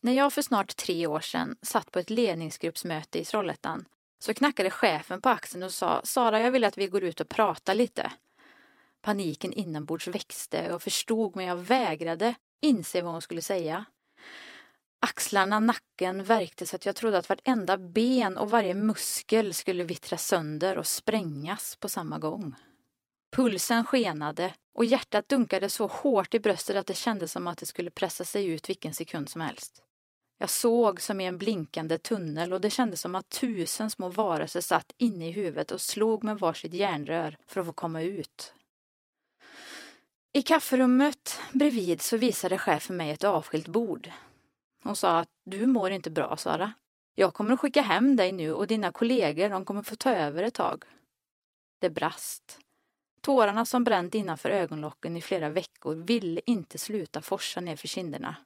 När jag för snart tre år sedan satt på ett ledningsgruppsmöte i Trollhättan så knackade chefen på axeln och sa Sara, jag vill att vi går ut och pratar lite. Paniken inombords växte och förstod men jag vägrade inse vad hon skulle säga. Axlarna, nacken värkte så att jag trodde att vartenda ben och varje muskel skulle vittra sönder och sprängas på samma gång. Pulsen skenade och hjärtat dunkade så hårt i bröstet att det kändes som att det skulle pressa sig ut vilken sekund som helst. Jag såg som i en blinkande tunnel och det kändes som att tusen små varelser satt inne i huvudet och slog med varsitt järnrör för att få komma ut. I kafferummet bredvid så visade chefen mig ett avskilt bord. Hon sa att du mår inte bra, Sara. Jag kommer att skicka hem dig nu och dina kollegor, de kommer få ta över ett tag. Det brast. Tårarna som bränt innanför ögonlocken i flera veckor ville inte sluta forsa ner för kinderna.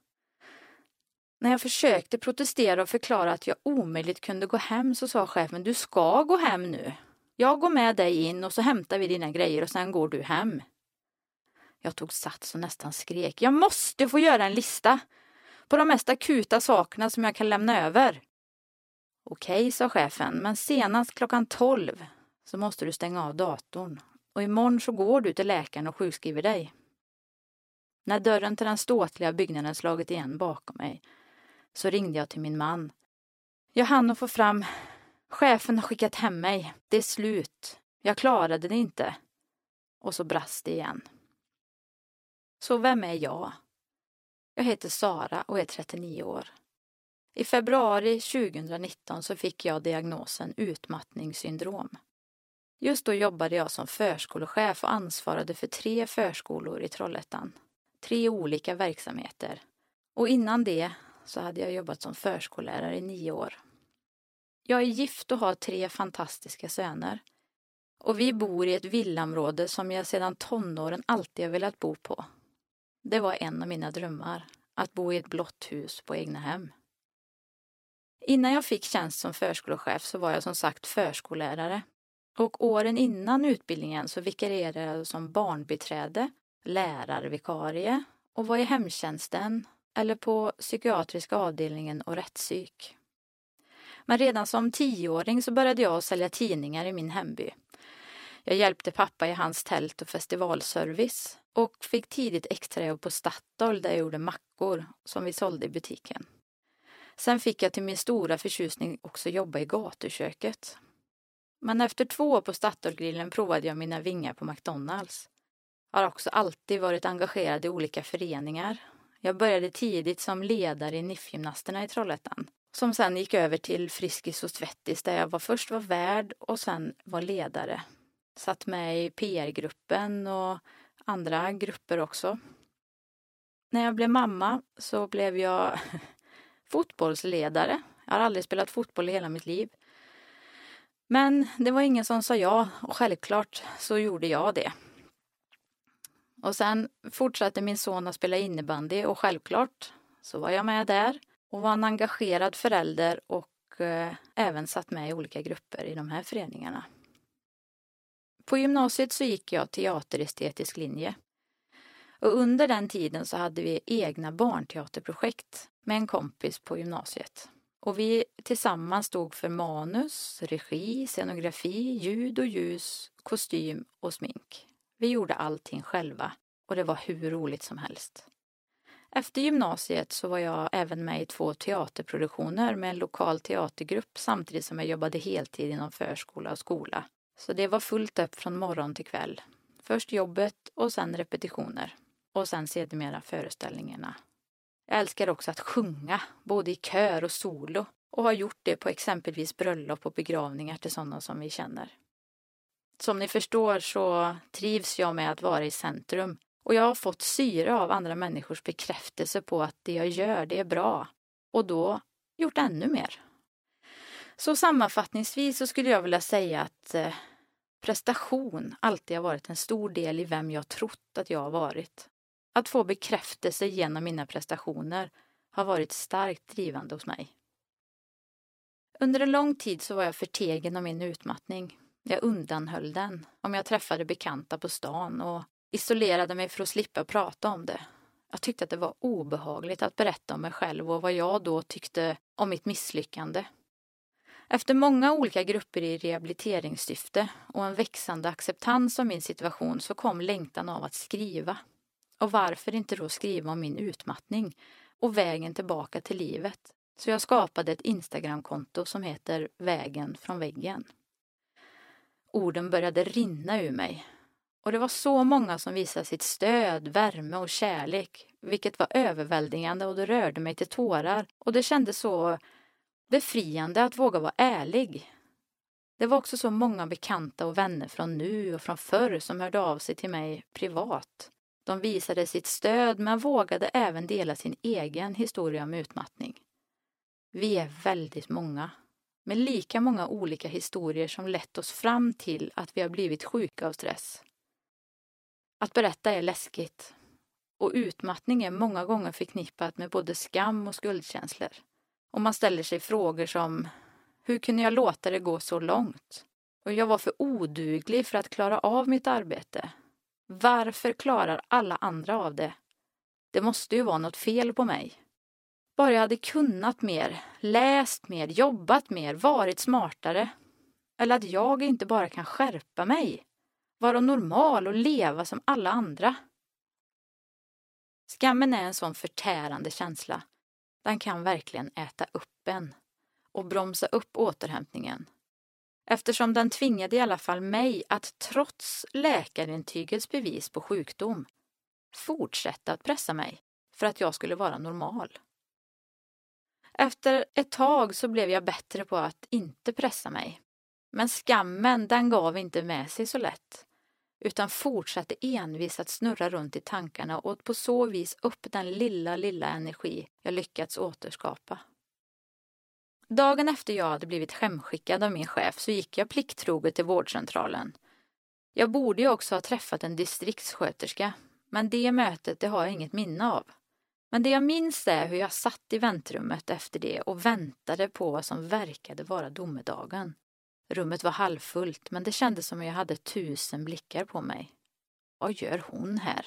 När jag försökte protestera och förklara att jag omöjligt kunde gå hem så sa chefen, du ska gå hem nu. Jag går med dig in och så hämtar vi dina grejer och sen går du hem. Jag tog sats och nästan skrek, jag måste få göra en lista på de mest akuta sakerna som jag kan lämna över. Okej, sa chefen, men senast klockan tolv så måste du stänga av datorn och imorgon så går du till läkaren och sjukskriver dig. När dörren till den ståtliga byggnaden slagit igen bakom mig så ringde jag till min man. Jag hann att få fram Chefen har skickat hem mig. Det är slut. Jag klarade det inte. Och så brast det igen. Så vem är jag? Jag heter Sara och är 39 år. I februari 2019 så fick jag diagnosen utmattningssyndrom. Just då jobbade jag som förskolechef och ansvarade för tre förskolor i Trollhättan. Tre olika verksamheter. Och innan det så hade jag jobbat som förskollärare i nio år. Jag är gift och har tre fantastiska söner. Och vi bor i ett villaområde som jag sedan tonåren alltid har velat bo på. Det var en av mina drömmar, att bo i ett blått hus på egna hem. Innan jag fick tjänst som förskolechef så var jag som sagt förskollärare. Och åren innan utbildningen så vikarierade jag som barnbiträde, lärarvikarie och var i hemtjänsten eller på psykiatriska avdelningen och rättspsyk. Men redan som tioåring så började jag sälja tidningar i min hemby. Jag hjälpte pappa i hans tält och festivalservice och fick tidigt extrajobb på Statoil där jag gjorde mackor som vi sålde i butiken. Sen fick jag till min stora förtjusning också jobba i gatuköket. Men efter två år på Statoilgrillen provade jag mina vingar på McDonalds. Jag har också alltid varit engagerad i olika föreningar jag började tidigt som ledare i NIF-gymnasterna i Trollhättan. Som sen gick över till Friskis och Svettis där jag var först var värd och sen var ledare. Satt med i PR-gruppen och andra grupper också. När jag blev mamma så blev jag fotbollsledare. Jag har aldrig spelat fotboll i hela mitt liv. Men det var ingen som sa ja och självklart så gjorde jag det. Och sen fortsatte min son att spela innebandy och självklart så var jag med där och var en engagerad förälder och eh, även satt med i olika grupper i de här föreningarna. På gymnasiet så gick jag teaterestetisk linje. Och under den tiden så hade vi egna barnteaterprojekt med en kompis på gymnasiet. Och vi tillsammans stod för manus, regi, scenografi, ljud och ljus, kostym och smink. Vi gjorde allting själva och det var hur roligt som helst. Efter gymnasiet så var jag även med i två teaterproduktioner med en lokal teatergrupp samtidigt som jag jobbade heltid inom förskola och skola. Så det var fullt upp från morgon till kväll. Först jobbet och sen repetitioner. Och sen sedermera föreställningarna. Jag älskar också att sjunga, både i kör och solo och har gjort det på exempelvis bröllop och begravningar till sådana som vi känner. Som ni förstår så trivs jag med att vara i centrum och jag har fått syre av andra människors bekräftelse på att det jag gör, det är bra. och då gjort ännu mer. Så sammanfattningsvis så skulle jag vilja säga att eh, prestation alltid har varit en stor del i vem jag trott att jag har varit. Att få bekräftelse genom mina prestationer har varit starkt drivande hos mig. Under en lång tid så var jag förtegen om min utmattning. Jag undanhöll den om jag träffade bekanta på stan och isolerade mig för att slippa prata om det. Jag tyckte att det var obehagligt att berätta om mig själv och vad jag då tyckte om mitt misslyckande. Efter många olika grupper i rehabiliteringssyfte och en växande acceptans av min situation så kom längtan av att skriva. Och varför inte då skriva om min utmattning och vägen tillbaka till livet? Så jag skapade ett Instagramkonto som heter Vägen från väggen. Orden började rinna ur mig och det var så många som visade sitt stöd, värme och kärlek, vilket var överväldigande och det rörde mig till tårar och det kändes så befriande att våga vara ärlig. Det var också så många bekanta och vänner från nu och från förr som hörde av sig till mig privat. De visade sitt stöd men vågade även dela sin egen historia om utmattning. Vi är väldigt många, med lika många olika historier som lett oss fram till att vi har blivit sjuka av stress. Att berätta är läskigt och utmattning är många gånger förknippat med både skam och skuldkänslor. Och man ställer sig frågor som Hur kunde jag låta det gå så långt? Och jag var för oduglig för att klara av mitt arbete. Varför klarar alla andra av det? Det måste ju vara något fel på mig. Bara jag hade kunnat mer, läst mer, jobbat mer, varit smartare. Eller att jag inte bara kan skärpa mig, vara normal och leva som alla andra. Skammen är en sån förtärande känsla. Den kan verkligen äta upp en och bromsa upp återhämtningen. Eftersom den tvingade i alla fall mig att trots läkarintygets bevis på sjukdom fortsätta att pressa mig för att jag skulle vara normal. Efter ett tag så blev jag bättre på att inte pressa mig. Men skammen, den gav inte med sig så lätt utan fortsatte envis att snurra runt i tankarna och på så vis upp den lilla, lilla energi jag lyckats återskapa. Dagen efter jag hade blivit skämskickad av min chef så gick jag plikttroget till vårdcentralen. Jag borde ju också ha träffat en distriktssköterska, men det mötet det har jag inget minne av. Men det jag minns är hur jag satt i väntrummet efter det och väntade på vad som verkade vara domedagen. Rummet var halvfullt men det kändes som om jag hade tusen blickar på mig. Vad gör hon här?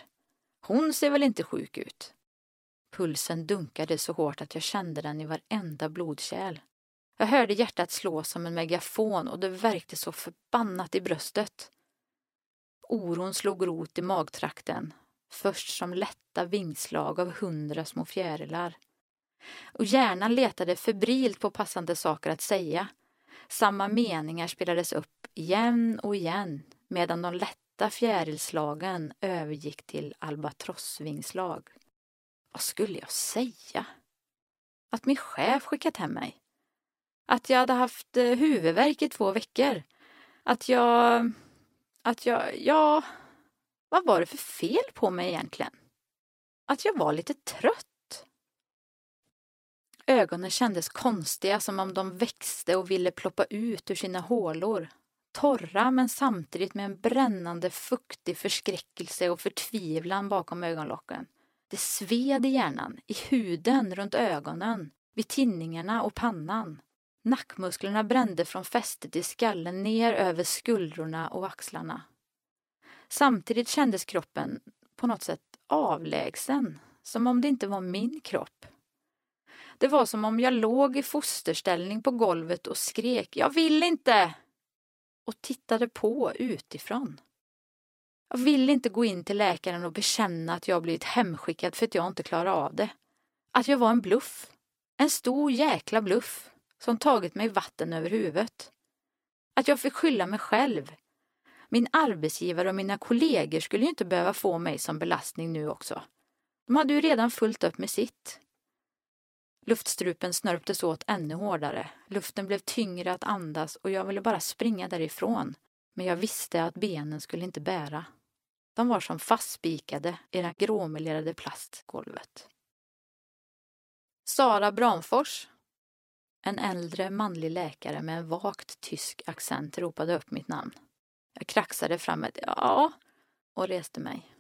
Hon ser väl inte sjuk ut? Pulsen dunkade så hårt att jag kände den i varenda blodkärl. Jag hörde hjärtat slå som en megafon och det värkte så förbannat i bröstet. Oron slog rot i magtrakten, först som lätta vingslag av hundra små fjärilar. Och hjärnan letade febrilt på passande saker att säga samma meningar spelades upp igen och igen medan de lätta fjärilslagen övergick till albatrossvingslag. Vad skulle jag säga? Att min chef skickat hem mig? Att jag hade haft eh, huvudvärk i två veckor? Att jag... Att jag... Ja... Vad var det för fel på mig egentligen? Att jag var lite trött? Ögonen kändes konstiga som om de växte och ville ploppa ut ur sina hålor. Torra men samtidigt med en brännande fuktig förskräckelse och förtvivlan bakom ögonlocken. Det sved i hjärnan, i huden, runt ögonen, vid tinningarna och pannan. Nackmusklerna brände från fästet i skallen ner över skuldrorna och axlarna. Samtidigt kändes kroppen på något sätt avlägsen, som om det inte var min kropp. Det var som om jag låg i fosterställning på golvet och skrek ”Jag vill inte!” och tittade på utifrån. Jag vill inte gå in till läkaren och bekänna att jag blivit hemskickad för att jag inte klarar av det. Att jag var en bluff. En stor jäkla bluff som tagit mig vatten över huvudet. Att jag fick skylla mig själv. Min arbetsgivare och mina kollegor skulle ju inte behöva få mig som belastning nu också. De hade ju redan fullt upp med sitt. Luftstrupen snörptes åt ännu hårdare. Luften blev tyngre att andas och jag ville bara springa därifrån. Men jag visste att benen skulle inte bära. De var som fastspikade i det gråmelerade plastgolvet. Sara Bramfors. En äldre manlig läkare med en vagt tysk accent ropade upp mitt namn. Jag kraxade fram ett ja och reste mig.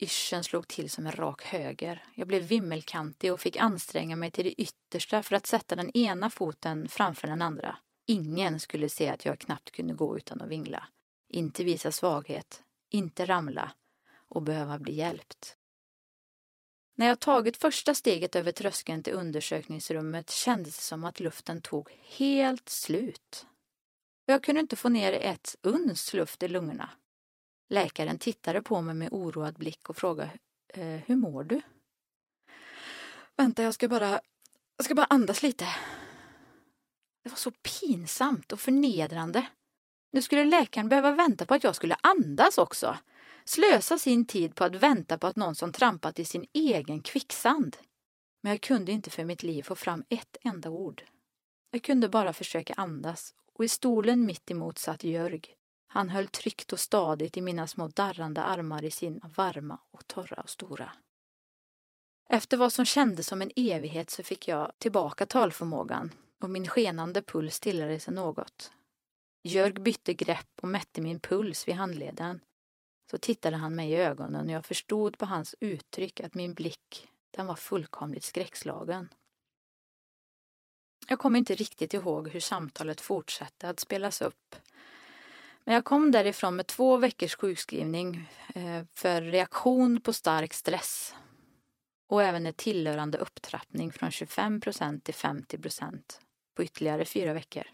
Yrseln slog till som en rak höger. Jag blev vimmelkantig och fick anstränga mig till det yttersta för att sätta den ena foten framför den andra. Ingen skulle se att jag knappt kunde gå utan att vingla. Inte visa svaghet, inte ramla och behöva bli hjälpt. När jag tagit första steget över tröskeln till undersökningsrummet kändes det som att luften tog helt slut. Jag kunde inte få ner ett uns luft i lungorna. Läkaren tittade på mig med oroad blick och frågade eh, Hur mår du? Vänta, jag ska bara, jag ska bara andas lite. Det var så pinsamt och förnedrande. Nu skulle läkaren behöva vänta på att jag skulle andas också. Slösa sin tid på att vänta på att någon som trampat i sin egen kvicksand. Men jag kunde inte för mitt liv få fram ett enda ord. Jag kunde bara försöka andas och i stolen mitt emot satt Jörg. Han höll tryggt och stadigt i mina små darrande armar i sina varma och torra och stora. Efter vad som kändes som en evighet så fick jag tillbaka talförmågan och min skenande puls stillade sig något. Jörg bytte grepp och mätte min puls vid handleden. Så tittade han mig i ögonen och jag förstod på hans uttryck att min blick, den var fullkomligt skräckslagen. Jag kommer inte riktigt ihåg hur samtalet fortsatte att spelas upp. Men jag kom därifrån med två veckors sjukskrivning eh, för reaktion på stark stress och även en tillhörande upptrappning från 25 procent till 50 procent på ytterligare fyra veckor.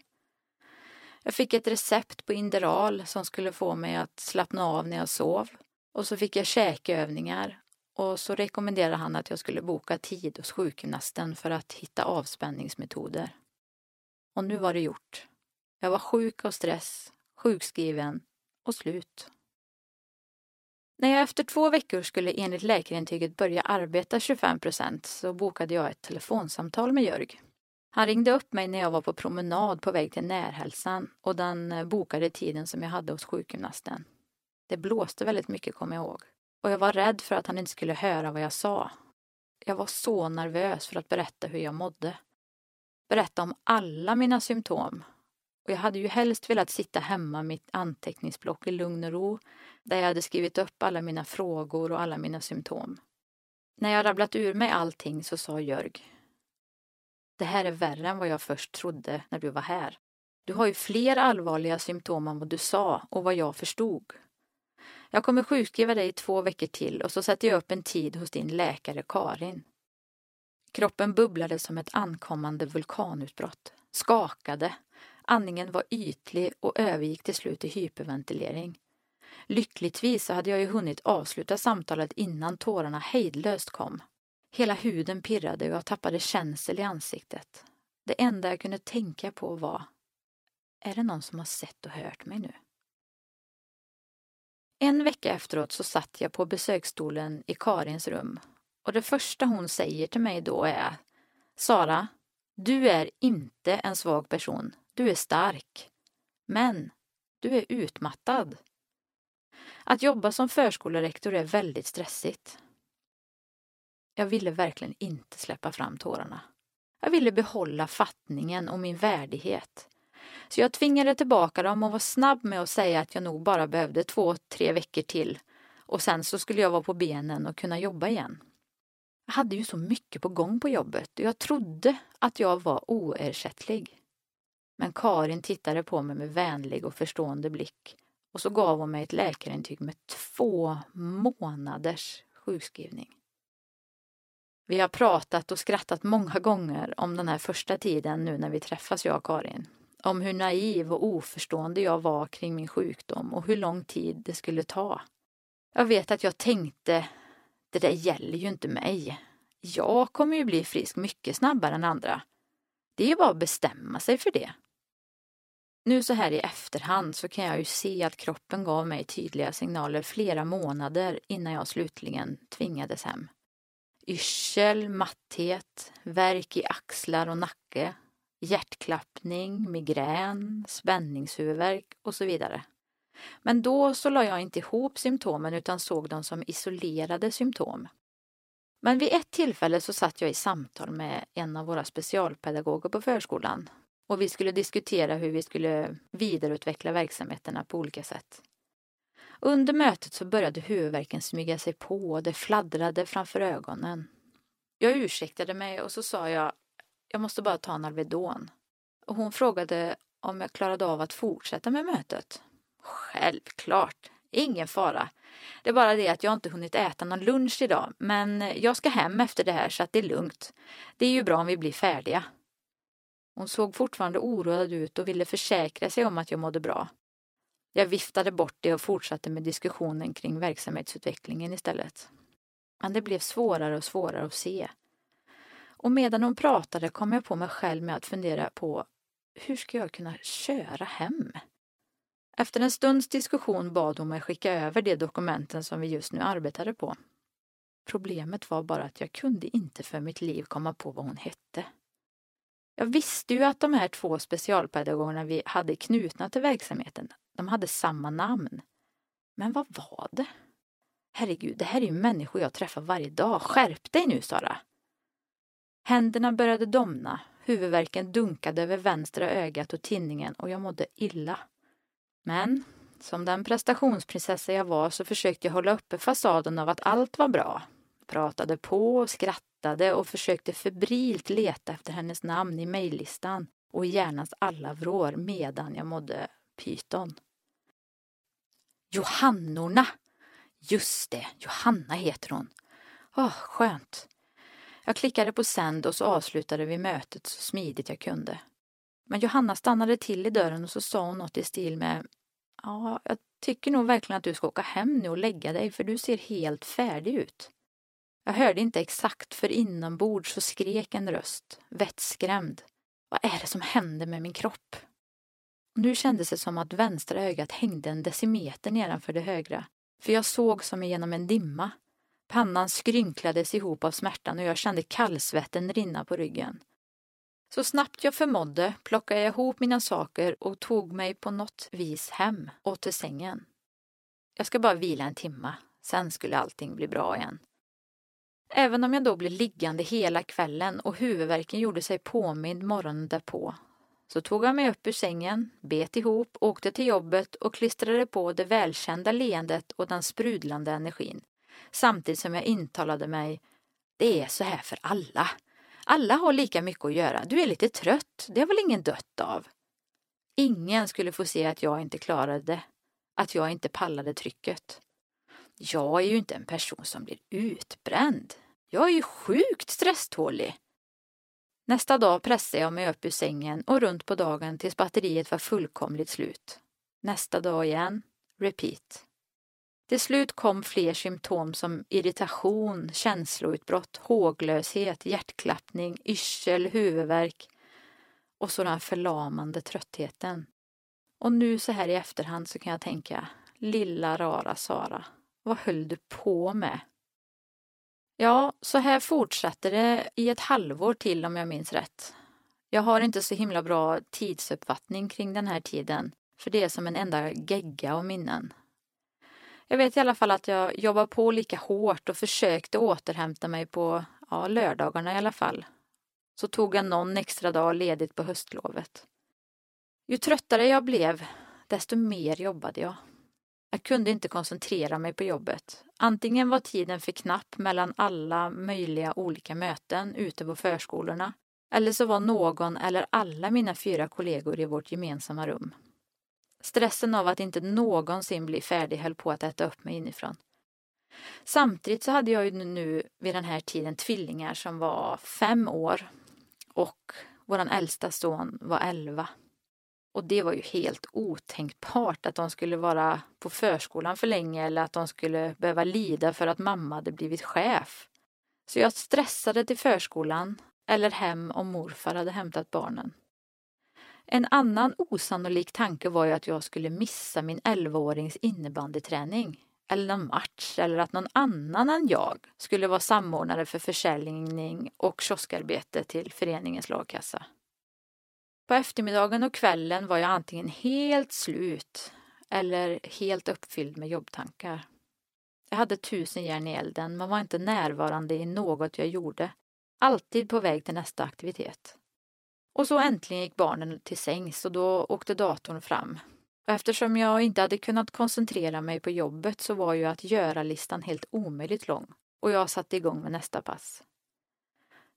Jag fick ett recept på Inderal som skulle få mig att slappna av när jag sov. Och så fick jag käkövningar och så rekommenderade han att jag skulle boka tid hos sjukgymnasten för att hitta avspänningsmetoder. Och nu var det gjort. Jag var sjuk av stress, sjukskriven och slut. När jag efter två veckor skulle enligt läkarintyget börja arbeta 25 procent så bokade jag ett telefonsamtal med Jörg. Han ringde upp mig när jag var på promenad på väg till Närhälsan och den eh, bokade tiden som jag hade hos sjukgymnasten. Det blåste väldigt mycket, kommer jag ihåg. Och jag var rädd för att han inte skulle höra vad jag sa. Jag var så nervös för att berätta hur jag mådde. Berätta om alla mina symptom. Och jag hade ju helst velat sitta hemma med mitt anteckningsblock i lugn och ro där jag hade skrivit upp alla mina frågor och alla mina symptom. När jag rabblat ur mig allting så sa Jörg det här är värre än vad jag först trodde när du var här. Du har ju fler allvarliga symptom än vad du sa och vad jag förstod. Jag kommer sjukskriva dig i två veckor till och så sätter jag upp en tid hos din läkare Karin. Kroppen bubblade som ett ankommande vulkanutbrott, skakade. Andningen var ytlig och övergick till slut i hyperventilering. Lyckligtvis så hade jag ju hunnit avsluta samtalet innan tårarna hejdlöst kom. Hela huden pirrade och jag tappade känsel i ansiktet. Det enda jag kunde tänka på var, är det någon som har sett och hört mig nu? En vecka efteråt så satt jag på besöksstolen i Karins rum och det första hon säger till mig då är Sara, du är inte en svag person. Du är stark. Men du är utmattad. Att jobba som förskolerektor är väldigt stressigt. Jag ville verkligen inte släppa fram tårarna. Jag ville behålla fattningen och min värdighet. Så jag tvingade tillbaka dem och var snabb med att säga att jag nog bara behövde två, tre veckor till och sen så skulle jag vara på benen och kunna jobba igen. Jag hade ju så mycket på gång på jobbet och jag trodde att jag var oersättlig. Men Karin tittade på mig med vänlig och förstående blick och så gav hon mig ett läkarintyg med två månaders sjukskrivning. Vi har pratat och skrattat många gånger om den här första tiden nu när vi träffas, jag och Karin. Om hur naiv och oförstående jag var kring min sjukdom och hur lång tid det skulle ta. Jag vet att jag tänkte, det där gäller ju inte mig. Jag kommer ju bli frisk mycket snabbare än andra. Det är ju bara att bestämma sig för det. Nu så här i efterhand så kan jag ju se att kroppen gav mig tydliga signaler flera månader innan jag slutligen tvingades hem yrsel, matthet, värk i axlar och nacke, hjärtklappning, migrän, spänningshuvudvärk och så vidare. Men då så la jag inte ihop symptomen utan såg dem som isolerade symptom. Men vid ett tillfälle så satt jag i samtal med en av våra specialpedagoger på förskolan och vi skulle diskutera hur vi skulle vidareutveckla verksamheterna på olika sätt. Under mötet så började huvudvärken smyga sig på och det fladdrade framför ögonen. Jag ursäktade mig och så sa jag, jag måste bara ta en Alvedon. Och hon frågade om jag klarade av att fortsätta med mötet. Självklart, ingen fara. Det är bara det att jag inte hunnit äta någon lunch idag, men jag ska hem efter det här så att det är lugnt. Det är ju bra om vi blir färdiga. Hon såg fortfarande oroad ut och ville försäkra sig om att jag mådde bra. Jag viftade bort det och fortsatte med diskussionen kring verksamhetsutvecklingen istället. Men det blev svårare och svårare att se. Och medan hon pratade kom jag på mig själv med att fundera på hur ska jag kunna köra hem? Efter en stunds diskussion bad hon mig skicka över de dokumenten som vi just nu arbetade på. Problemet var bara att jag kunde inte för mitt liv komma på vad hon hette. Jag visste ju att de här två specialpedagogerna vi hade knutna till verksamheten, de hade samma namn. Men vad var det? Herregud, det här är ju människor jag träffar varje dag. Skärp dig nu, Sara! Händerna började domna, huvudvärken dunkade över vänstra ögat och tinningen och jag mådde illa. Men som den prestationsprinsessa jag var så försökte jag hålla uppe fasaden av att allt var bra. Pratade på och skrattade och försökte febrilt leta efter hennes namn i mejllistan och i hjärnans alla vrår medan jag mådde pyton. Johannorna! Just det, Johanna heter hon. Åh, skönt. Jag klickade på sänd och så avslutade vi mötet så smidigt jag kunde. Men Johanna stannade till i dörren och så sa hon något i stil med Ja, jag tycker nog verkligen att du ska åka hem nu och lägga dig för du ser helt färdig ut. Jag hörde inte exakt för inombords så skrek en röst, vettskrämd. Vad är det som händer med min kropp? Nu kändes det som att vänstra ögat hängde en decimeter nedanför det högra, för jag såg som genom en dimma. Pannan skrynklades ihop av smärtan och jag kände kallsvetten rinna på ryggen. Så snabbt jag förmådde plockade jag ihop mina saker och tog mig på något vis hem och till sängen. Jag ska bara vila en timma, sen skulle allting bli bra igen. Även om jag då blev liggande hela kvällen och huvudvärken gjorde sig påmind morgonen därpå så tog jag mig upp ur sängen, bet ihop, åkte till jobbet och klistrade på det välkända leendet och den sprudlande energin. Samtidigt som jag intalade mig, det är så här för alla. Alla har lika mycket att göra. Du är lite trött. Det har väl ingen dött av? Ingen skulle få se att jag inte klarade det. Att jag inte pallade trycket. Jag är ju inte en person som blir utbränd. Jag är ju sjukt stresstålig. Nästa dag pressade jag mig upp ur sängen och runt på dagen tills batteriet var fullkomligt slut. Nästa dag igen. Repeat. Till slut kom fler symptom som irritation, känsloutbrott, håglöshet, hjärtklappning, yrsel, huvudvärk och så den förlamande tröttheten. Och nu så här i efterhand så kan jag tänka, lilla rara Sara, vad höll du på med? Ja, så här fortsatte det i ett halvår till om jag minns rätt. Jag har inte så himla bra tidsuppfattning kring den här tiden, för det är som en enda gegga av minnen. Jag vet i alla fall att jag jobbade på lika hårt och försökte återhämta mig på ja, lördagarna i alla fall. Så tog jag någon extra dag ledigt på höstlovet. Ju tröttare jag blev, desto mer jobbade jag. Jag kunde inte koncentrera mig på jobbet. Antingen var tiden för knapp mellan alla möjliga olika möten ute på förskolorna eller så var någon eller alla mina fyra kollegor i vårt gemensamma rum. Stressen av att inte någonsin bli färdig höll på att äta upp mig inifrån. Samtidigt så hade jag ju nu vid den här tiden tvillingar som var fem år och vår äldsta son var elva. Och det var ju helt otänkbart att de skulle vara på förskolan för länge eller att de skulle behöva lida för att mamma hade blivit chef. Så jag stressade till förskolan eller hem om morfar hade hämtat barnen. En annan osannolik tanke var ju att jag skulle missa min 11-årings innebandyträning eller någon match eller att någon annan än jag skulle vara samordnare för försäljning och kioskarbete till föreningens lagkassa. På eftermiddagen och kvällen var jag antingen helt slut eller helt uppfylld med jobbtankar. Jag hade tusen järn i elden men var inte närvarande i något jag gjorde. Alltid på väg till nästa aktivitet. Och så äntligen gick barnen till sängs och då åkte datorn fram. Och eftersom jag inte hade kunnat koncentrera mig på jobbet så var ju att göra-listan helt omöjligt lång och jag satte igång med nästa pass.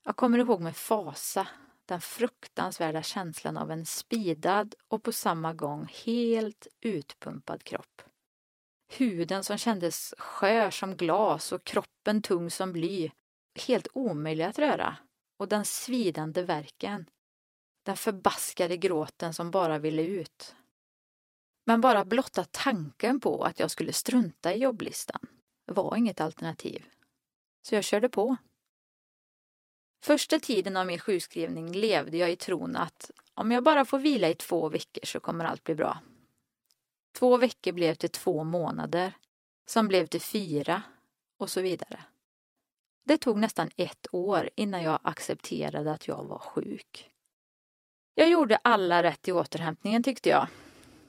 Jag kommer ihåg med fasa den fruktansvärda känslan av en spidad och på samma gång helt utpumpad kropp. Huden som kändes skör som glas och kroppen tung som bly. Helt omöjlig att röra. Och den svidande verken. Den förbaskade gråten som bara ville ut. Men bara blotta tanken på att jag skulle strunta i jobblistan var inget alternativ. Så jag körde på. Första tiden av min sjukskrivning levde jag i tron att om jag bara får vila i två veckor så kommer allt bli bra. Två veckor blev till två månader, som blev till fyra och så vidare. Det tog nästan ett år innan jag accepterade att jag var sjuk. Jag gjorde alla rätt i återhämtningen tyckte jag.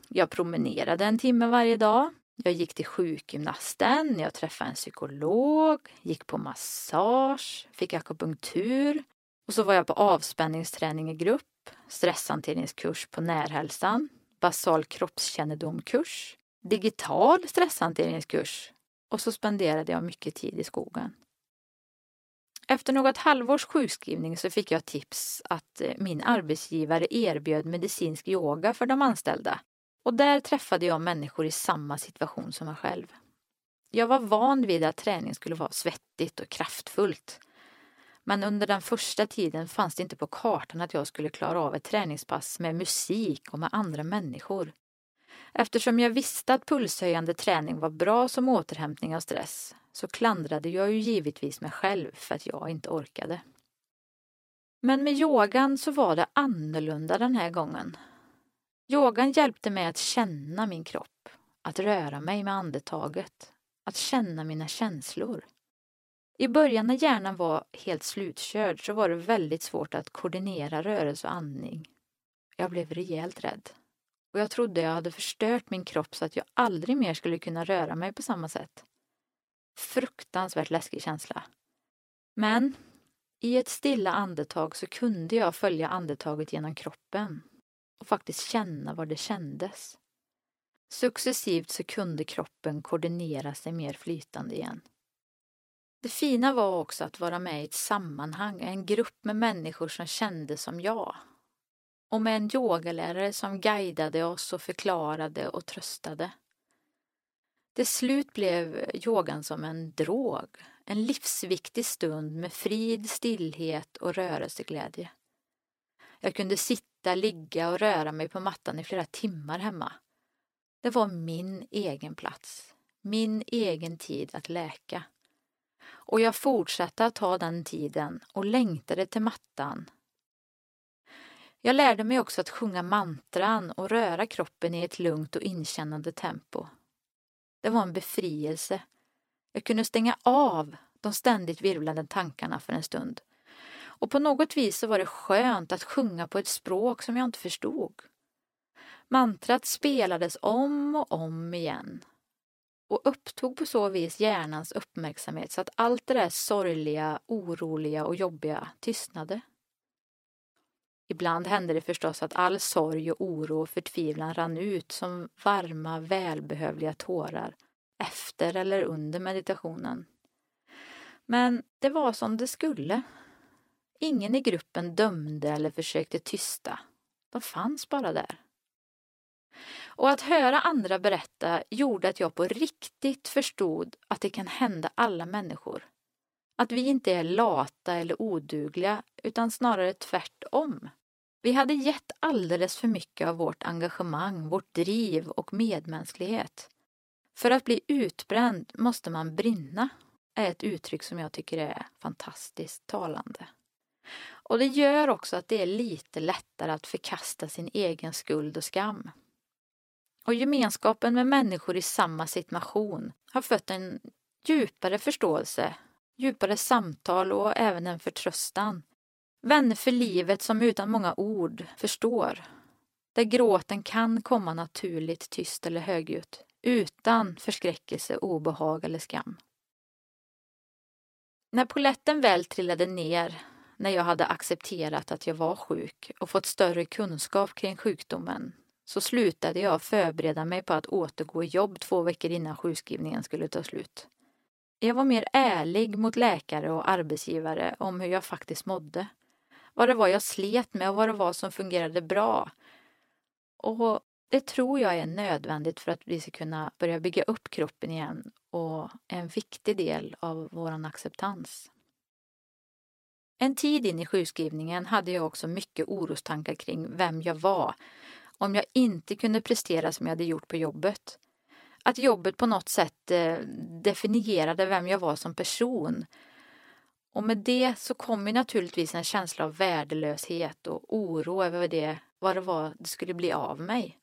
Jag promenerade en timme varje dag. Jag gick till sjukgymnasten, jag träffade en psykolog, gick på massage, fick akupunktur och så var jag på avspänningsträning i grupp, stresshanteringskurs på Närhälsan, basal kroppskännedomkurs, digital stresshanteringskurs och så spenderade jag mycket tid i skogen. Efter något halvårs sjukskrivning så fick jag tips att eh, min arbetsgivare erbjöd medicinsk yoga för de anställda och där träffade jag människor i samma situation som jag själv. Jag var van vid att träning skulle vara svettigt och kraftfullt. Men under den första tiden fanns det inte på kartan att jag skulle klara av ett träningspass med musik och med andra människor. Eftersom jag visste att pulshöjande träning var bra som återhämtning av stress så klandrade jag ju givetvis mig själv för att jag inte orkade. Men med yogan så var det annorlunda den här gången. Yogan hjälpte mig att känna min kropp, att röra mig med andetaget, att känna mina känslor. I början när hjärnan var helt slutkörd så var det väldigt svårt att koordinera rörelse och andning. Jag blev rejält rädd. Och jag trodde jag hade förstört min kropp så att jag aldrig mer skulle kunna röra mig på samma sätt. Fruktansvärt läskig känsla. Men i ett stilla andetag så kunde jag följa andetaget genom kroppen och faktiskt känna vad det kändes. Successivt så kunde kroppen koordinera sig mer flytande igen. Det fina var också att vara med i ett sammanhang, en grupp med människor som kände som jag. Och med en yogalärare som guidade oss och förklarade och tröstade. Till slut blev yogan som en drog, en livsviktig stund med frid, stillhet och rörelseglädje. Jag kunde sitta, ligga och röra mig på mattan i flera timmar hemma. Det var min egen plats, min egen tid att läka. Och jag fortsatte att ta den tiden och längtade till mattan. Jag lärde mig också att sjunga mantran och röra kroppen i ett lugnt och inkännande tempo. Det var en befrielse. Jag kunde stänga av de ständigt virvlande tankarna för en stund. Och på något vis så var det skönt att sjunga på ett språk som jag inte förstod. Mantrat spelades om och om igen och upptog på så vis hjärnans uppmärksamhet så att allt det där sorgliga, oroliga och jobbiga tystnade. Ibland hände det förstås att all sorg och oro och förtvivlan rann ut som varma, välbehövliga tårar efter eller under meditationen. Men det var som det skulle. Ingen i gruppen dömde eller försökte tysta. De fanns bara där. Och att höra andra berätta gjorde att jag på riktigt förstod att det kan hända alla människor. Att vi inte är lata eller odugliga, utan snarare tvärtom. Vi hade gett alldeles för mycket av vårt engagemang, vårt driv och medmänsklighet. För att bli utbränd måste man brinna, är ett uttryck som jag tycker är fantastiskt talande. Och det gör också att det är lite lättare att förkasta sin egen skuld och skam. Och gemenskapen med människor i samma situation har fött en djupare förståelse, djupare samtal och även en förtröstan. Vänner för livet som utan många ord förstår. Där gråten kan komma naturligt tyst eller högljutt utan förskräckelse, obehag eller skam. När poletten väl trillade ner, när jag hade accepterat att jag var sjuk och fått större kunskap kring sjukdomen, så slutade jag förbereda mig på att återgå i jobb två veckor innan sjukskrivningen skulle ta slut. Jag var mer ärlig mot läkare och arbetsgivare om hur jag faktiskt mådde. Vad det var jag slet med och vad det var som fungerade bra. Och det tror jag är nödvändigt för att vi ska kunna börja bygga upp kroppen igen och en viktig del av vår acceptans. En tid in i sjukskrivningen hade jag också mycket orostankar kring vem jag var om jag inte kunde prestera som jag hade gjort på jobbet. Att jobbet på något sätt eh, definierade vem jag var som person. Och med det så kom ju naturligtvis en känsla av värdelöshet och oro över det, vad det var det skulle bli av mig.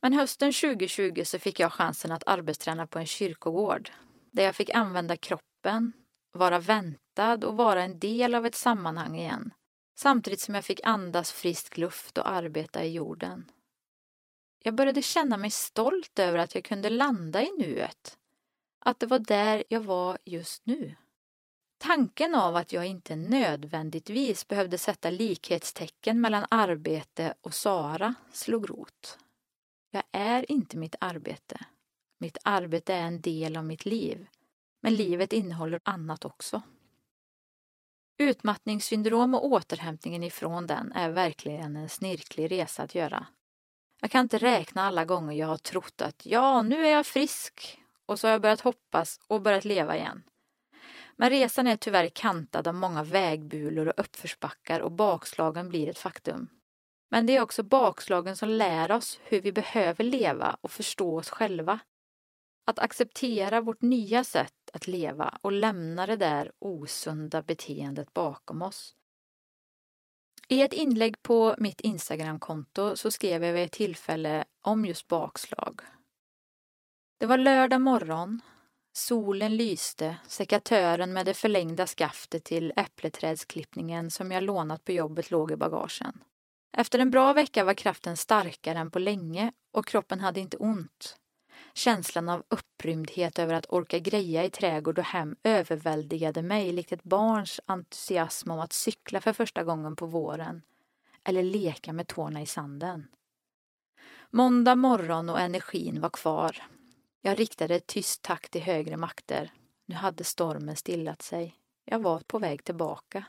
Men hösten 2020 så fick jag chansen att arbetsträna på en kyrkogård där jag fick använda kroppen, vara väntad och vara en del av ett sammanhang igen. Samtidigt som jag fick andas frisk luft och arbeta i jorden. Jag började känna mig stolt över att jag kunde landa i nuet. Att det var där jag var just nu. Tanken av att jag inte nödvändigtvis behövde sätta likhetstecken mellan arbete och Sara slog rot. Jag är inte mitt arbete. Mitt arbete är en del av mitt liv. Men livet innehåller annat också. Utmattningssyndrom och återhämtningen ifrån den är verkligen en snirklig resa att göra. Jag kan inte räkna alla gånger jag har trott att ja, nu är jag frisk och så har jag börjat hoppas och börjat leva igen. Men resan är tyvärr kantad av många vägbulor och uppförsbackar och bakslagen blir ett faktum. Men det är också bakslagen som lär oss hur vi behöver leva och förstå oss själva. Att acceptera vårt nya sätt att leva och lämna det där osunda beteendet bakom oss. I ett inlägg på mitt Instagramkonto så skrev jag vid ett tillfälle om just bakslag. Det var lördag morgon. Solen lyste, sekatören med det förlängda skaftet till äppleträdsklippningen som jag lånat på jobbet låg i bagagen. Efter en bra vecka var kraften starkare än på länge och kroppen hade inte ont. Känslan av upprymdhet över att orka greja i trädgård och hem överväldigade mig likt ett barns entusiasm om att cykla för första gången på våren eller leka med tårna i sanden. Måndag morgon och energin var kvar. Jag riktade ett tyst tack till högre makter. Nu hade stormen stillat sig. Jag var på väg tillbaka.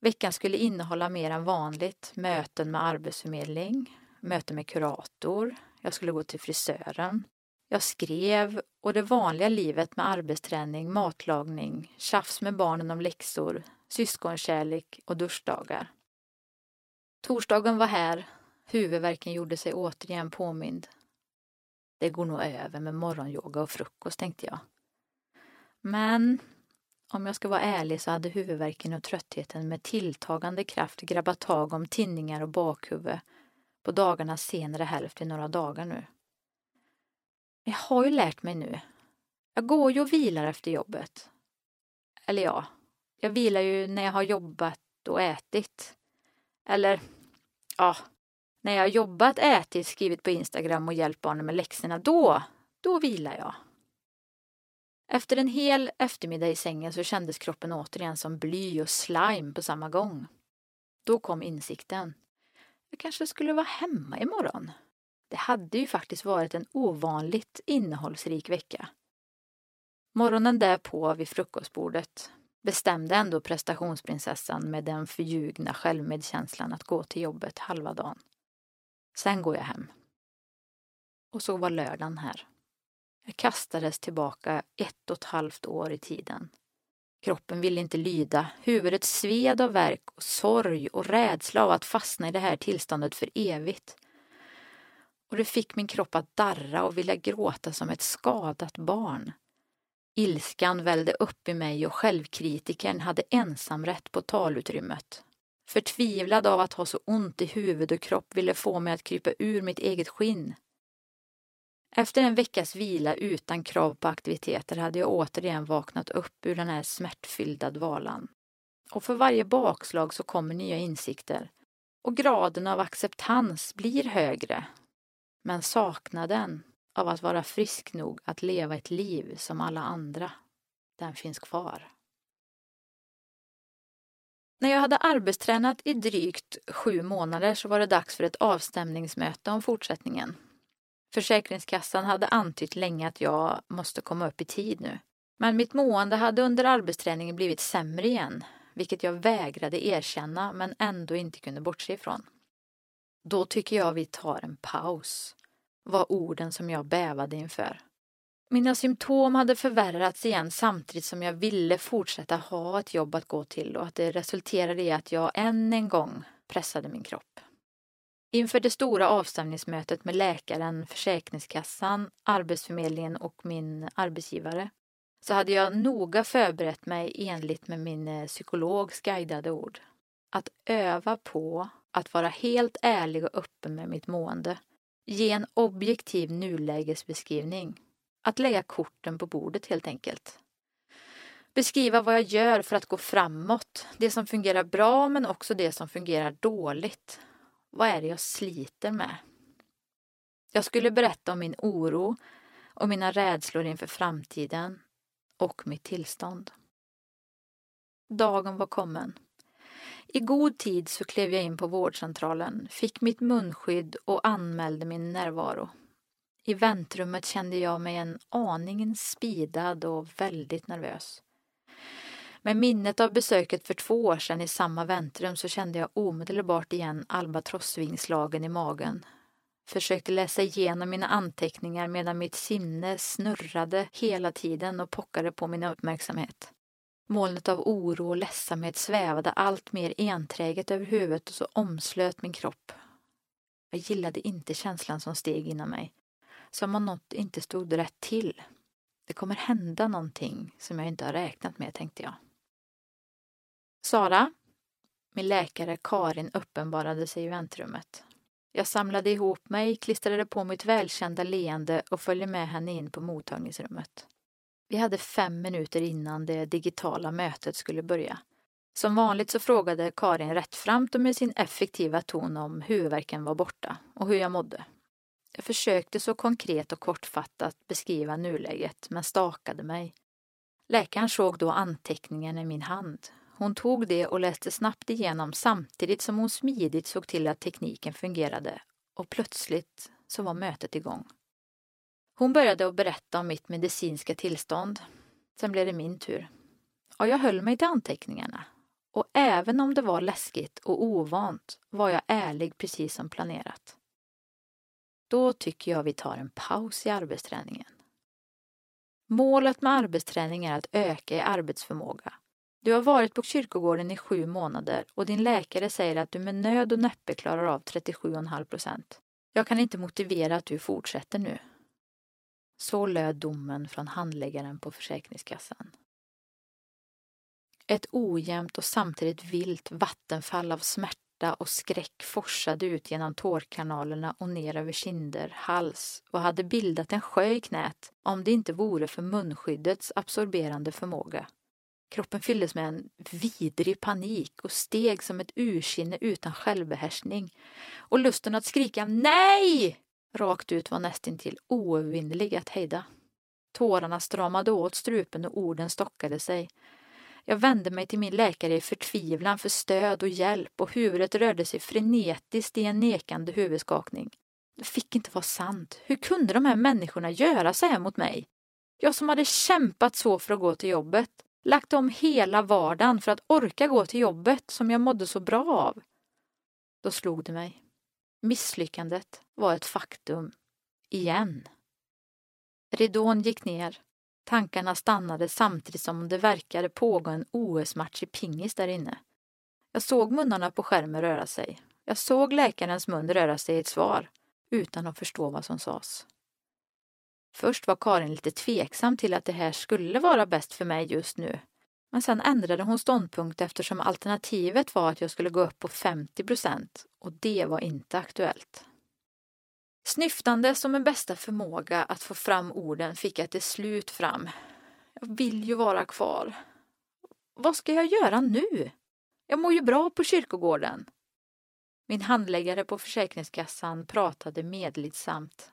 Veckan skulle innehålla mer än vanligt. Möten med arbetsförmedling, möten med kurator, jag skulle gå till frisören. Jag skrev och det vanliga livet med arbetsträning, matlagning, tjafs med barnen om läxor, syskonkärlek och duschdagar. Torsdagen var här. Huvudvärken gjorde sig återigen påmind. Det går nog över med morgonyoga och frukost, tänkte jag. Men om jag ska vara ärlig så hade huvudvärken och tröttheten med tilltagande kraft grabbat tag om tinningar och bakhuvud på dagarnas senare hälft i några dagar nu. Jag har ju lärt mig nu. Jag går ju och vilar efter jobbet. Eller ja, jag vilar ju när jag har jobbat och ätit. Eller, ja, när jag har jobbat, ätit, skrivit på Instagram och hjälpt barnen med läxorna, då, då vilar jag. Efter en hel eftermiddag i sängen så kändes kroppen återigen som bly och slime på samma gång. Då kom insikten. Jag kanske skulle vara hemma imorgon. Det hade ju faktiskt varit en ovanligt innehållsrik vecka. Morgonen därpå vid frukostbordet bestämde ändå prestationsprinsessan med den förljugna självmedkänslan att gå till jobbet halva dagen. Sen går jag hem. Och så var lördagen här. Jag kastades tillbaka ett och ett halvt år i tiden. Kroppen ville inte lyda, huvudet sved av värk och sorg och rädsla av att fastna i det här tillståndet för evigt. Och det fick min kropp att darra och vilja gråta som ett skadat barn. Ilskan vällde upp i mig och självkritikern hade ensamrätt på talutrymmet. Förtvivlad av att ha så ont i huvud och kropp ville få mig att krypa ur mitt eget skinn. Efter en veckas vila utan krav på aktiviteter hade jag återigen vaknat upp ur den här smärtfyllda dvalan. Och för varje bakslag så kommer nya insikter. Och graden av acceptans blir högre. Men saknaden av att vara frisk nog att leva ett liv som alla andra, den finns kvar. När jag hade arbetstränat i drygt sju månader så var det dags för ett avstämningsmöte om fortsättningen. Försäkringskassan hade antytt länge att jag måste komma upp i tid nu. Men mitt mående hade under arbetsträningen blivit sämre igen, vilket jag vägrade erkänna men ändå inte kunde bortse ifrån. Då tycker jag vi tar en paus, var orden som jag bävade inför. Mina symptom hade förvärrats igen samtidigt som jag ville fortsätta ha ett jobb att gå till och att det resulterade i att jag än en gång pressade min kropp. Inför det stora avstämningsmötet med läkaren, Försäkringskassan, Arbetsförmedlingen och min arbetsgivare så hade jag noga förberett mig enligt med min eh, psykologs guidade ord. Att öva på att vara helt ärlig och öppen med mitt mående. Ge en objektiv nulägesbeskrivning. Att lägga korten på bordet helt enkelt. Beskriva vad jag gör för att gå framåt. Det som fungerar bra men också det som fungerar dåligt. Vad är det jag sliter med? Jag skulle berätta om min oro och mina rädslor inför framtiden och mitt tillstånd. Dagen var kommen. I god tid så klev jag in på vårdcentralen, fick mitt munskydd och anmälde min närvaro. I väntrummet kände jag mig en aning spidad och väldigt nervös. Med minnet av besöket för två år sedan i samma väntrum så kände jag omedelbart igen albatrossvingslagen i magen. Försökte läsa igenom mina anteckningar medan mitt sinne snurrade hela tiden och pockade på min uppmärksamhet. Molnet av oro och ledsamhet svävade allt mer enträget över huvudet och så omslöt min kropp. Jag gillade inte känslan som steg inom mig. Som om något inte stod rätt till. Det kommer hända någonting som jag inte har räknat med, tänkte jag. Sara, min läkare Karin uppenbarade sig i väntrummet. Jag samlade ihop mig, klistrade på mitt välkända leende och följde med henne in på mottagningsrummet. Vi hade fem minuter innan det digitala mötet skulle börja. Som vanligt så frågade Karin rättframt och med sin effektiva ton om huvudvärken var borta och hur jag mådde. Jag försökte så konkret och kortfattat beskriva nuläget men stakade mig. Läkaren såg då anteckningen i min hand hon tog det och läste snabbt igenom samtidigt som hon smidigt såg till att tekniken fungerade och plötsligt så var mötet igång. Hon började att berätta om mitt medicinska tillstånd. Sen blev det min tur. Och jag höll mig till anteckningarna. Och även om det var läskigt och ovant var jag ärlig precis som planerat. Då tycker jag vi tar en paus i arbetsträningen. Målet med arbetsträning är att öka i arbetsförmåga du har varit på kyrkogården i sju månader och din läkare säger att du med nöd och näppe klarar av 37,5 procent. Jag kan inte motivera att du fortsätter nu. Så löd domen från handläggaren på Försäkringskassan. Ett ojämnt och samtidigt vilt vattenfall av smärta och skräck forsade ut genom tårkanalerna och ner över kinder, hals och hade bildat en sjö i knät om det inte vore för munskyddets absorberande förmåga. Kroppen fylldes med en vidrig panik och steg som ett ursinne utan självbehärskning. Och lusten att skrika nej rakt ut var nästintill oövervinnelig att hejda. Tårarna stramade åt strupen och orden stockade sig. Jag vände mig till min läkare i förtvivlan för stöd och hjälp och huvudet rörde sig frenetiskt i en nekande huvudskakning. Det fick inte vara sant. Hur kunde de här människorna göra så här mot mig? Jag som hade kämpat så för att gå till jobbet lagt om hela vardagen för att orka gå till jobbet som jag mådde så bra av. Då slog det mig. Misslyckandet var ett faktum. Igen. Ridån gick ner. Tankarna stannade samtidigt som det verkade pågå en OS-match i pingis där inne. Jag såg munnarna på skärmen röra sig. Jag såg läkarens mun röra sig i ett svar, utan att förstå vad som sades. Först var Karin lite tveksam till att det här skulle vara bäst för mig just nu. Men sen ändrade hon ståndpunkt eftersom alternativet var att jag skulle gå upp på 50 procent och det var inte aktuellt. Snyftande som en bästa förmåga att få fram orden fick jag till slut fram. Jag vill ju vara kvar. Vad ska jag göra nu? Jag mår ju bra på kyrkogården. Min handläggare på Försäkringskassan pratade medlidsamt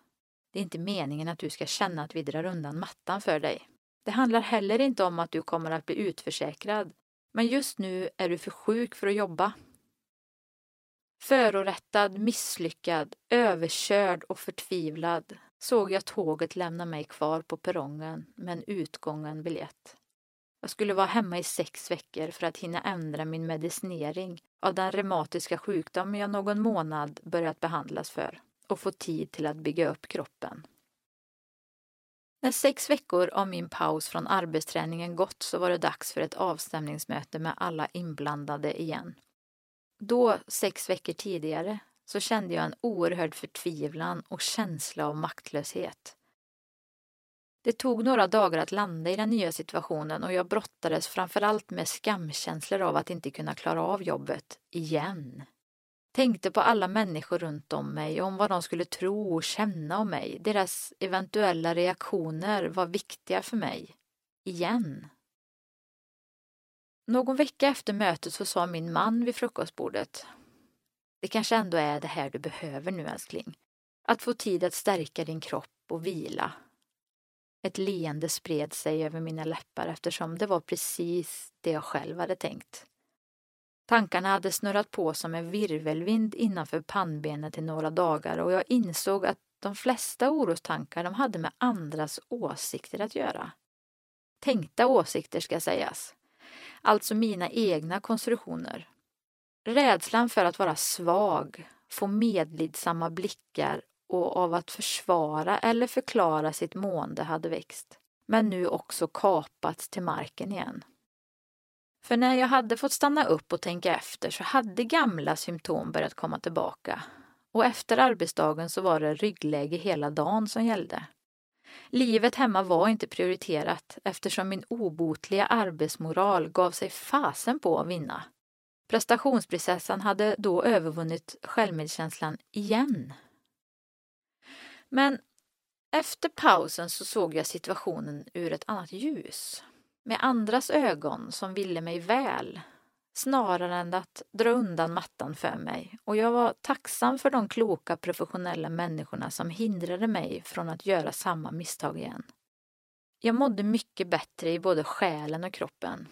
Det är inte meningen att du ska känna att vi drar undan mattan för dig. Det handlar heller inte om att du kommer att bli utförsäkrad, men just nu är du för sjuk för att jobba. Förorättad, misslyckad, överkörd och förtvivlad såg jag tåget lämna mig kvar på perrongen med en utgången biljett. Jag skulle vara hemma i sex veckor för att hinna ändra min medicinering av den reumatiska sjukdom jag någon månad börjat behandlas för och få tid till att bygga upp kroppen. När sex veckor av min paus från arbetsträningen gått så var det dags för ett avstämningsmöte med alla inblandade igen. Då, sex veckor tidigare, så kände jag en oerhörd förtvivlan och känsla av maktlöshet. Det tog några dagar att landa i den nya situationen och jag brottades framförallt med skamkänslor av att inte kunna klara av jobbet, igen. Tänkte på alla människor runt om mig, om vad de skulle tro och känna om mig. Deras eventuella reaktioner var viktiga för mig. Igen. Någon vecka efter mötet så sa min man vid frukostbordet. Det kanske ändå är det här du behöver nu älskling. Att få tid att stärka din kropp och vila. Ett leende spred sig över mina läppar eftersom det var precis det jag själv hade tänkt. Tankarna hade snurrat på som en virvelvind innanför pannbenet i några dagar och jag insåg att de flesta orostankar de hade med andras åsikter att göra. Tänkta åsikter ska sägas. Alltså mina egna konstruktioner. Rädslan för att vara svag, få medlidsamma blickar och av att försvara eller förklara sitt mående hade växt, men nu också kapats till marken igen. För när jag hade fått stanna upp och tänka efter så hade gamla symptom börjat komma tillbaka. Och efter arbetsdagen så var det ryggläge hela dagen som gällde. Livet hemma var inte prioriterat eftersom min obotliga arbetsmoral gav sig fasen på att vinna. Prestationsprinsessan hade då övervunnit självmedkänslan igen. Men efter pausen så såg jag situationen ur ett annat ljus med andras ögon som ville mig väl snarare än att dra undan mattan för mig och jag var tacksam för de kloka professionella människorna som hindrade mig från att göra samma misstag igen. Jag mådde mycket bättre i både själen och kroppen.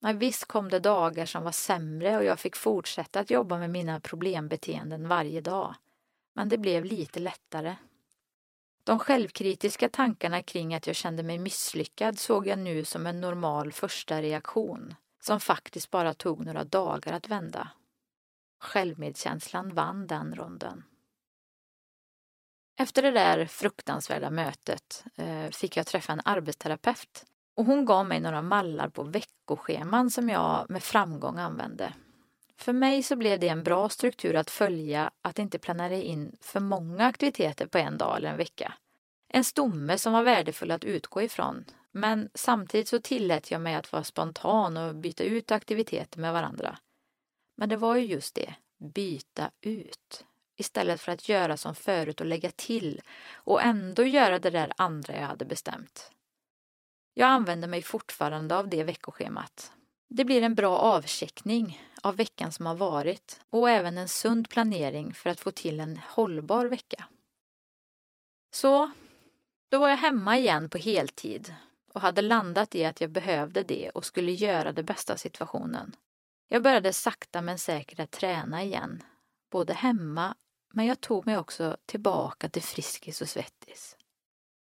Men visst kom det dagar som var sämre och jag fick fortsätta att jobba med mina problembeteenden varje dag. Men det blev lite lättare. De självkritiska tankarna kring att jag kände mig misslyckad såg jag nu som en normal första reaktion som faktiskt bara tog några dagar att vända. Självmedkänslan vann den ronden. Efter det där fruktansvärda mötet eh, fick jag träffa en arbetsterapeut och hon gav mig några mallar på veckoscheman som jag med framgång använde. För mig så blev det en bra struktur att följa att inte planera in för många aktiviteter på en dag eller en vecka. En stomme som var värdefull att utgå ifrån. Men samtidigt så tillät jag mig att vara spontan och byta ut aktiviteter med varandra. Men det var ju just det, byta ut. Istället för att göra som förut och lägga till och ändå göra det där andra jag hade bestämt. Jag använder mig fortfarande av det veckoschemat. Det blir en bra avcheckning av veckan som har varit och även en sund planering för att få till en hållbar vecka. Så, då var jag hemma igen på heltid och hade landat i att jag behövde det och skulle göra det bästa av situationen. Jag började sakta men säkert att träna igen, både hemma men jag tog mig också tillbaka till Friskis och Svettis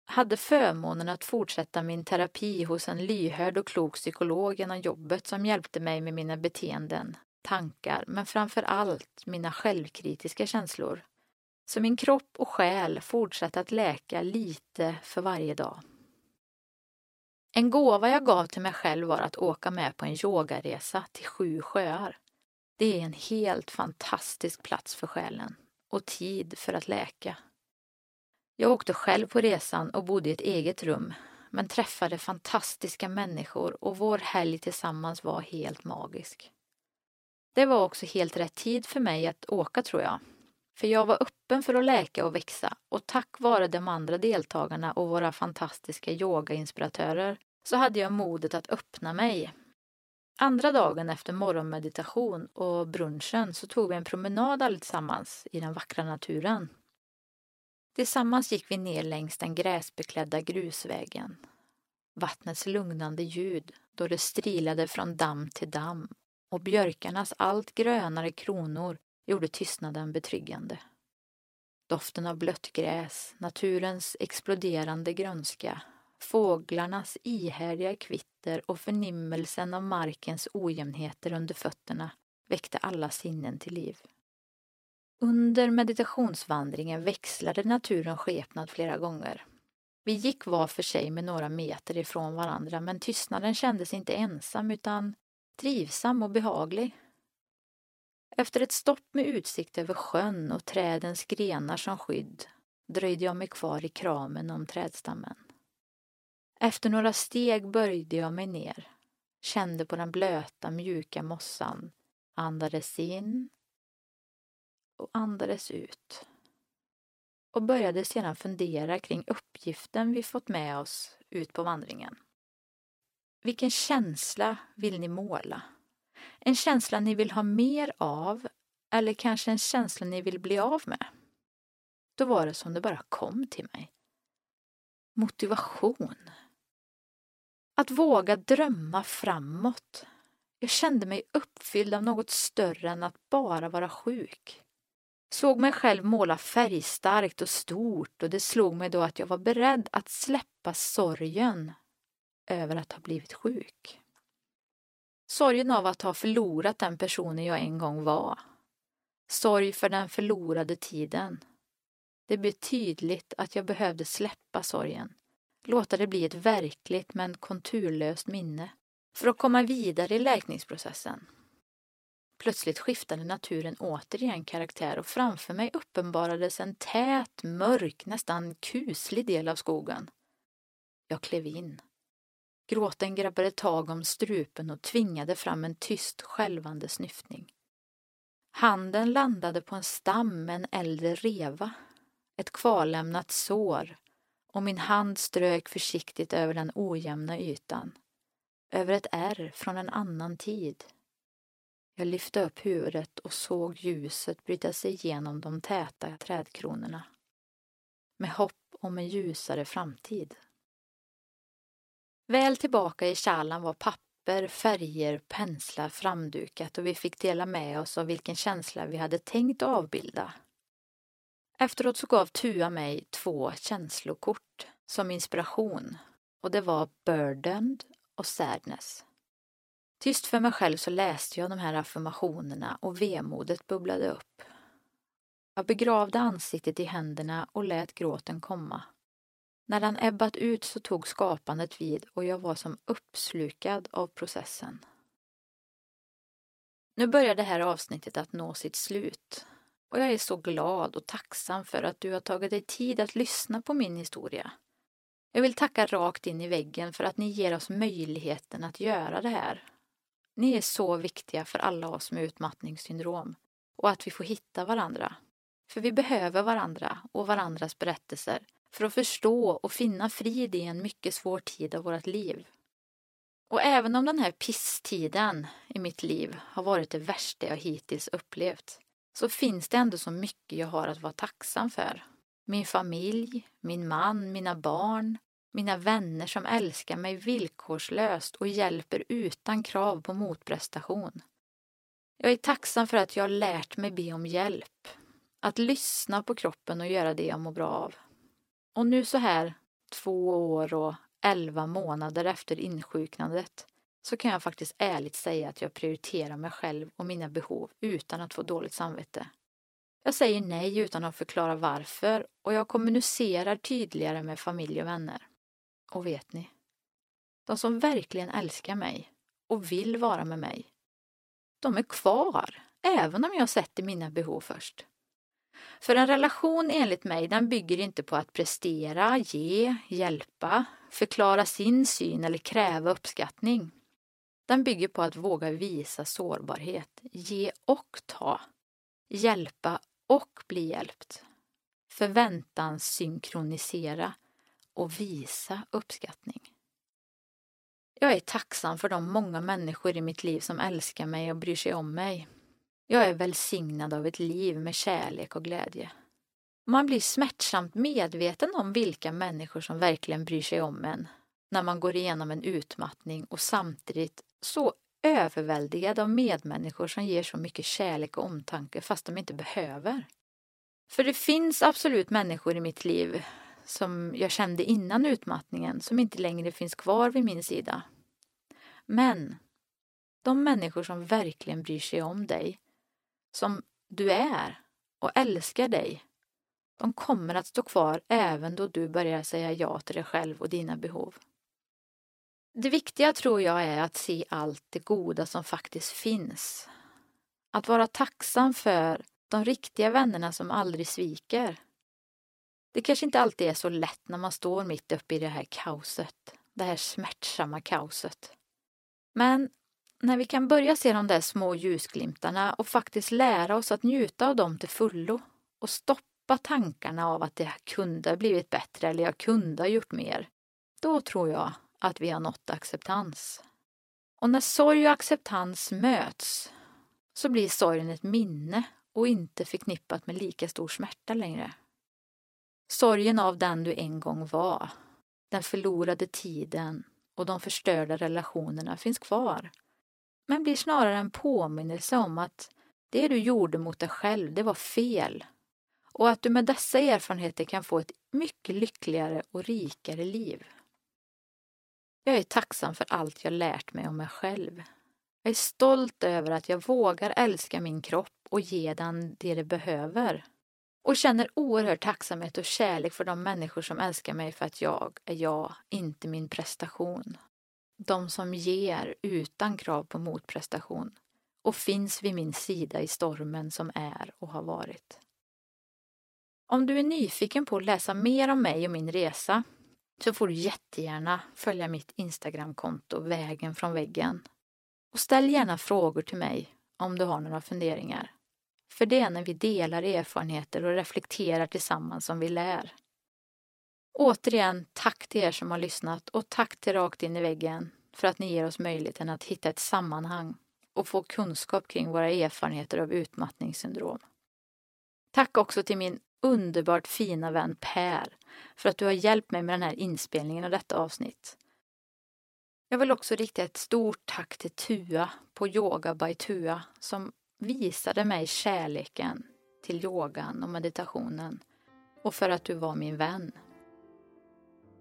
hade förmånen att fortsätta min terapi hos en lyhörd och klok psykolog genom jobbet som hjälpte mig med mina beteenden, tankar, men framför allt mina självkritiska känslor. Så min kropp och själ fortsatte att läka lite för varje dag. En gåva jag gav till mig själv var att åka med på en yogaresa till sju sjöar. Det är en helt fantastisk plats för själen och tid för att läka. Jag åkte själv på resan och bodde i ett eget rum men träffade fantastiska människor och vår helg tillsammans var helt magisk. Det var också helt rätt tid för mig att åka tror jag. För jag var öppen för att läka och växa och tack vare de andra deltagarna och våra fantastiska yogainspiratörer så hade jag modet att öppna mig. Andra dagen efter morgonmeditation och brunchen så tog vi en promenad allesammans i den vackra naturen. Tillsammans gick vi ner längs den gräsbeklädda grusvägen. Vattnets lugnande ljud då det strilade från damm till damm och björkarnas allt grönare kronor gjorde tystnaden betryggande. Doften av blött gräs, naturens exploderande grönska, fåglarnas ihärdiga kvitter och förnimmelsen av markens ojämnheter under fötterna väckte alla sinnen till liv. Under meditationsvandringen växlade naturen skepnad flera gånger. Vi gick var för sig med några meter ifrån varandra men tystnaden kändes inte ensam utan trivsam och behaglig. Efter ett stopp med utsikt över sjön och trädens grenar som skydd dröjde jag mig kvar i kramen om trädstammen. Efter några steg böjde jag mig ner, kände på den blöta mjuka mossan, andades in och andades ut och började sedan fundera kring uppgiften vi fått med oss ut på vandringen. Vilken känsla vill ni måla? En känsla ni vill ha mer av eller kanske en känsla ni vill bli av med? Då var det som det bara kom till mig. Motivation. Att våga drömma framåt. Jag kände mig uppfylld av något större än att bara vara sjuk. Såg mig själv måla färgstarkt och stort och det slog mig då att jag var beredd att släppa sorgen över att ha blivit sjuk. Sorgen av att ha förlorat den personen jag en gång var. Sorg för den förlorade tiden. Det blev tydligt att jag behövde släppa sorgen. Låta det bli ett verkligt men konturlöst minne för att komma vidare i läkningsprocessen. Plötsligt skiftade naturen återigen karaktär och framför mig uppenbarades en tät, mörk, nästan kuslig del av skogen. Jag klev in. Gråten grabbade tag om strupen och tvingade fram en tyst skälvande snyftning. Handen landade på en stam med en äldre reva, ett kvarlämnat sår och min hand strök försiktigt över den ojämna ytan, över ett ärr från en annan tid. Jag lyfte upp huvudet och såg ljuset bryta sig igenom de täta trädkronorna. Med hopp om en ljusare framtid. Väl tillbaka i kärlan var papper, färger, penslar framdukat och vi fick dela med oss av vilken känsla vi hade tänkt avbilda. Efteråt så gav Tua mig två känslokort som inspiration och det var burdened och sadness. Tyst för mig själv så läste jag de här affirmationerna och vemodet bubblade upp. Jag begravde ansiktet i händerna och lät gråten komma. När den ebbat ut så tog skapandet vid och jag var som uppslukad av processen. Nu börjar det här avsnittet att nå sitt slut och jag är så glad och tacksam för att du har tagit dig tid att lyssna på min historia. Jag vill tacka rakt in i väggen för att ni ger oss möjligheten att göra det här ni är så viktiga för alla oss med utmattningssyndrom och att vi får hitta varandra. För vi behöver varandra och varandras berättelser för att förstå och finna frid i en mycket svår tid av vårt liv. Och även om den här pisstiden i mitt liv har varit det värsta jag hittills upplevt så finns det ändå så mycket jag har att vara tacksam för. Min familj, min man, mina barn, mina vänner som älskar mig villkorslöst och hjälper utan krav på motprestation. Jag är tacksam för att jag har lärt mig be om hjälp, att lyssna på kroppen och göra det jag mår bra av. Och nu så här två år och elva månader efter insjuknandet så kan jag faktiskt ärligt säga att jag prioriterar mig själv och mina behov utan att få dåligt samvete. Jag säger nej utan att förklara varför och jag kommunicerar tydligare med familj och vänner. Och vet ni? De som verkligen älskar mig och vill vara med mig, de är kvar, även om jag sätter mina behov först. För en relation enligt mig, den bygger inte på att prestera, ge, hjälpa, förklara sin syn eller kräva uppskattning. Den bygger på att våga visa sårbarhet, ge och ta, hjälpa och bli hjälpt. Förväntan synkronisera och visa uppskattning. Jag är tacksam för de många människor i mitt liv som älskar mig och bryr sig om mig. Jag är välsignad av ett liv med kärlek och glädje. Man blir smärtsamt medveten om vilka människor som verkligen bryr sig om en när man går igenom en utmattning och samtidigt så överväldigad av medmänniskor som ger så mycket kärlek och omtanke fast de inte behöver. För det finns absolut människor i mitt liv som jag kände innan utmattningen som inte längre finns kvar vid min sida. Men de människor som verkligen bryr sig om dig, som du är och älskar dig, de kommer att stå kvar även då du börjar säga ja till dig själv och dina behov. Det viktiga tror jag är att se allt det goda som faktiskt finns. Att vara tacksam för de riktiga vännerna som aldrig sviker. Det kanske inte alltid är så lätt när man står mitt uppe i det här kaoset, det här smärtsamma kaoset. Men när vi kan börja se de där små ljusglimtarna och faktiskt lära oss att njuta av dem till fullo och stoppa tankarna av att det kunde ha blivit bättre eller jag kunde ha gjort mer, då tror jag att vi har nått acceptans. Och när sorg och acceptans möts så blir sorgen ett minne och inte förknippat med lika stor smärta längre. Sorgen av den du en gång var, den förlorade tiden och de förstörda relationerna finns kvar. Men blir snarare en påminnelse om att det du gjorde mot dig själv, det var fel. Och att du med dessa erfarenheter kan få ett mycket lyckligare och rikare liv. Jag är tacksam för allt jag lärt mig om mig själv. Jag är stolt över att jag vågar älska min kropp och ge den det det behöver. Och känner oerhörd tacksamhet och kärlek för de människor som älskar mig för att jag är jag, inte min prestation. De som ger utan krav på motprestation och finns vid min sida i stormen som är och har varit. Om du är nyfiken på att läsa mer om mig och min resa så får du jättegärna följa mitt Instagramkonto Vägen från väggen. Och ställ gärna frågor till mig om du har några funderingar. För det är när vi delar erfarenheter och reflekterar tillsammans som vi lär. Återigen, tack till er som har lyssnat och tack till Rakt in i väggen för att ni ger oss möjligheten att hitta ett sammanhang och få kunskap kring våra erfarenheter av utmattningssyndrom. Tack också till min underbart fina vän Per för att du har hjälpt mig med den här inspelningen av detta avsnitt. Jag vill också rikta ett stort tack till Tua på Yoga by Tua som visade mig kärleken till yogan och meditationen och för att du var min vän.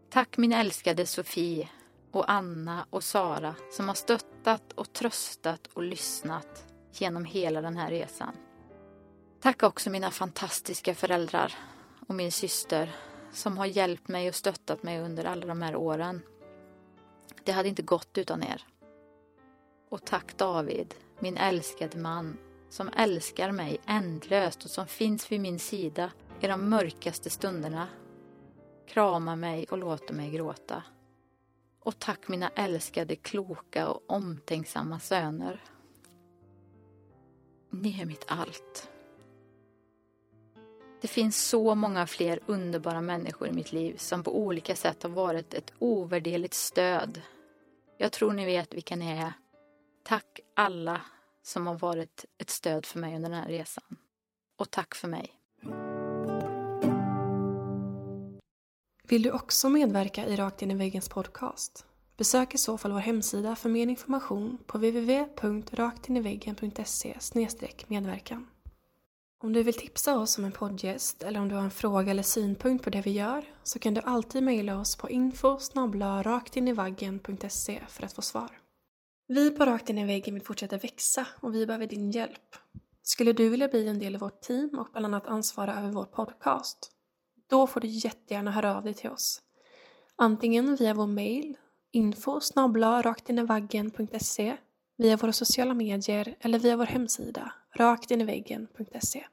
Tack min älskade Sofie och Anna och Sara som har stöttat och tröstat och lyssnat genom hela den här resan. Tack också mina fantastiska föräldrar och min syster som har hjälpt mig och stöttat mig under alla de här åren. Det hade inte gått utan er. Och tack David, min älskade man, som älskar mig ändlöst och som finns vid min sida i de mörkaste stunderna. Kramar mig och låter mig gråta. Och tack mina älskade, kloka och omtänksamma söner. Ni är mitt allt. Det finns så många fler underbara människor i mitt liv som på olika sätt har varit ett ovärderligt stöd. Jag tror ni vet vilka ni är. Tack alla som har varit ett stöd för mig under den här resan. Och tack för mig. Vill du också medverka i Rakt in i väggens podcast? Besök i så fall vår hemsida för mer information på www.raktiniveggen.se medverkan. Om du vill tipsa oss om en poddgäst eller om du har en fråga eller synpunkt på det vi gör så kan du alltid mejla oss på info raktinivaggen.se för att få svar. Vi på Rakt in i väggen vill fortsätta växa och vi behöver din hjälp. Skulle du vilja bli en del av vårt team och bland annat ansvara över vår podcast? Då får du jättegärna höra av dig till oss. Antingen via vår mejl info raktinivaggen.se via våra sociala medier eller via vår hemsida raktinivaggen.se.